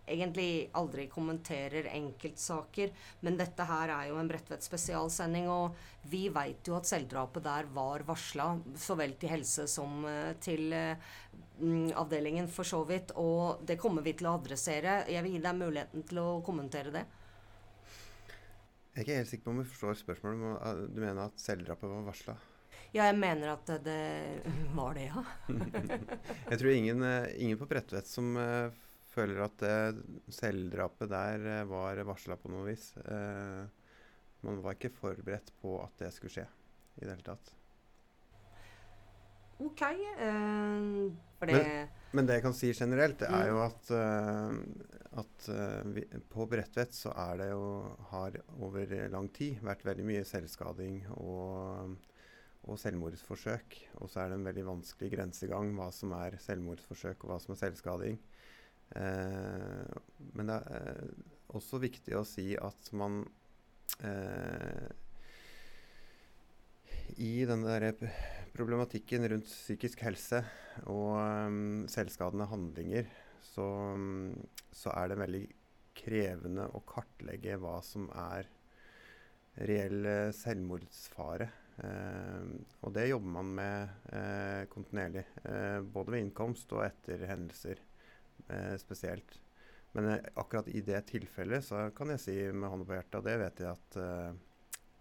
egentlig aldri kommenterer enkeltsaker, men dette her er jo en Bredtvet spesialsending, og vi veit jo at selvdrapet der var varsla, så vel til helse som eh, til mm, avdelingen for så vidt, og det kommer vi til å adressere. Jeg vil gi deg muligheten til å kommentere det. Jeg er ikke helt sikker på om jeg forstår spørsmålet. uh, Du mener at selvdrapet var varsla? Ja, jeg mener at det, var det, ja. Jeg tror ingen, eh, ingen på Bredtvet som uh, føler at eh, selvdrapet der uh, var varsla på noe vis. Man var ikke forberedt på at det skulle skje i det hele tatt. OK. Eh, for det Men, men det jeg kan si generelt, det er Mm. jo at, uh, at eh, vi, på Bredtvet så er det jo har over lang tid vært veldig mye selvskading og, og selvmordsforsøk. Og så er det en veldig vanskelig grensegang hva som er selvmordsforsøk og hva som er selvskading. Uh, men det er også viktig å si at man i den der problematikken rundt psykisk helse og um, selvskadende handlinger, så, um, så er det veldig krevende å kartlegge hva som er reell eh, selvmordsfare. Uh, og det jobber man med uh, kontinuerlig, eh, både ved innkomst og etter hendelser spesielt. Men akkurat i det tilfellet så kan jeg si med hånda på hjertet, og det vet jeg at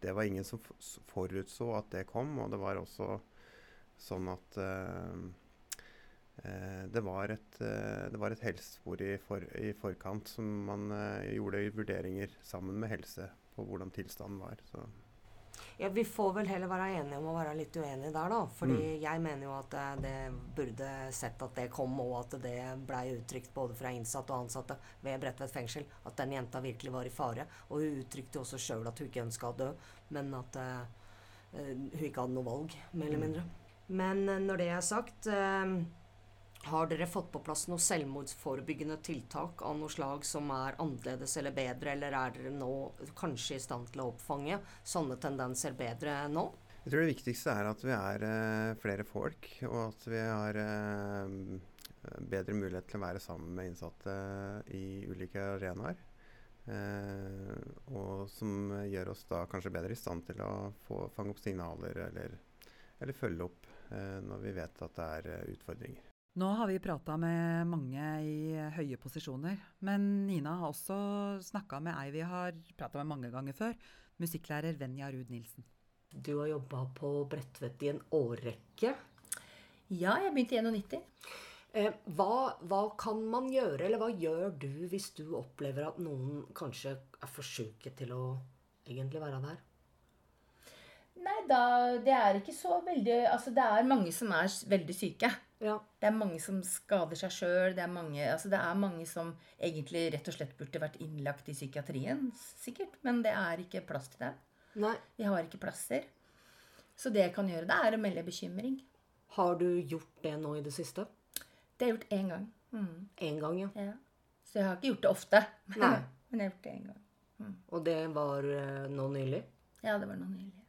det var ingen som forutså at det kom, og det var også sånn at eh, eh, det, var et, eh, det var et helsespor i, for, i forkant som man gjorde vurderinger sammen med helse på hvordan tilstanden var. Så. Ja, Vi får vel heller være enige om å være litt uenige der, da. Fordi Mm. jeg mener jo at det burde sett at det kom, og at det blei uttrykt både fra innsatte og ansatte ved Bredtvet fengsel at den jenta virkelig var i fare. Og hun uttrykte også sjøl at hun ikke ønska å dø, men at eh, hun ikke hadde noe valg, mer eller Mm. Men eh, når det er sagt eh, har dere fått på plass noe selvmordsforebyggende tiltak av noe slag som er annerledes eller bedre, eller er dere nå kanskje i stand til å oppfange sånne tendenser bedre nå? Jeg tror det viktigste er at vi er eh, flere folk, og at vi har bedre mulighet til å være sammen med innsatte i ulike arenaer. Og som gjør oss da kanskje bedre i stand til å få, fange opp signaler eller, eller følge opp når vi vet at det er eh, utfordringer. Nå har vi prata med mange i høye posisjoner, men Nina har også snakka med ei vi har prata med mange ganger før, musikklærer Venja Ruud Nilsen. Du har jobba på Bredtvet i en årrekke. Ja, jeg begynte i 91. Eh, hva, hva kan man gjøre, eller hva gjør du hvis du opplever at noen kanskje er for syke til å egentlig være der? Nei, da Det er ikke så veldig Altså, det er mange som er veldig syke. Ja. Det er mange som skader seg sjøl. Det, er mange- altså, det er mange som egentlig rett og slett burde vært innlagt i psykiatrien, sikkert. Men det er ikke plass til dem. Nei. Vi har ikke plasser. Så det jeg kan gjøre, det er å melde bekymring. Har du gjort det nå i det siste? Det har jeg gjort én gang. Mm. En gang, ja. ja. Så jeg har ikke gjort det ofte. Nei. Men jeg har gjort det én gang. Mm. Og det var eh, nå nylig? Ja, det var nå nylig.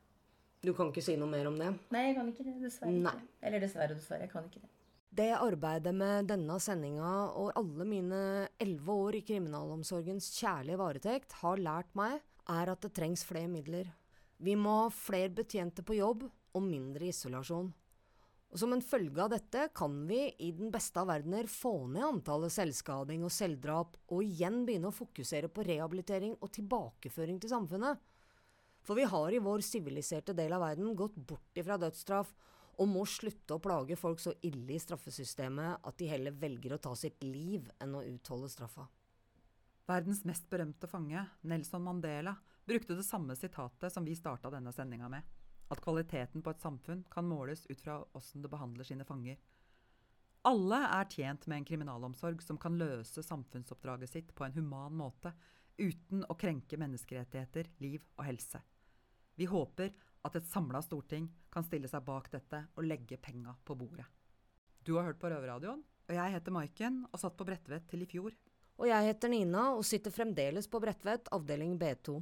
Du kan ikke si noe mer om det? Nei, jeg kan ikke det. Dessverre. Nei. Ikke. Eller dessverre, dessverre. Jeg kan ikke det. Det arbeidet med denne sendinga og alle mine elleve år i kriminalomsorgens kjærlige varetekt har lært meg, er at det trengs flere midler. Vi må ha flere betjente på jobb og mindre isolasjon. Og Som en følge av dette kan vi i den beste av verdener få ned antallet selvskading og selvdrap, og igjen begynne å fokusere på rehabilitering og tilbakeføring til samfunnet. For vi har i vår siviliserte del av verden gått bort ifra dødsstraff, og må slutte å plage folk så ille i straffesystemet at de heller velger å ta sitt liv enn å utholde straffa. Verdens mest berømte fange, Nelson Mandela, brukte det samme sitatet som vi starta denne sendinga med. At kvaliteten på et samfunn kan måles ut fra åssen det behandler sine fanger. Alle er tjent med en kriminalomsorg som kan løse samfunnsoppdraget sitt på en human måte, uten å krenke menneskerettigheter, liv og helse. Vi håper at et samla storting kan stille seg bak dette og legge penga på bordet. Du har hørt på Røverradioen, og jeg heter Maiken og satt på Bredtvet til i fjor. Og jeg heter Nina og sitter fremdeles på Bredtvet, avdeling B2.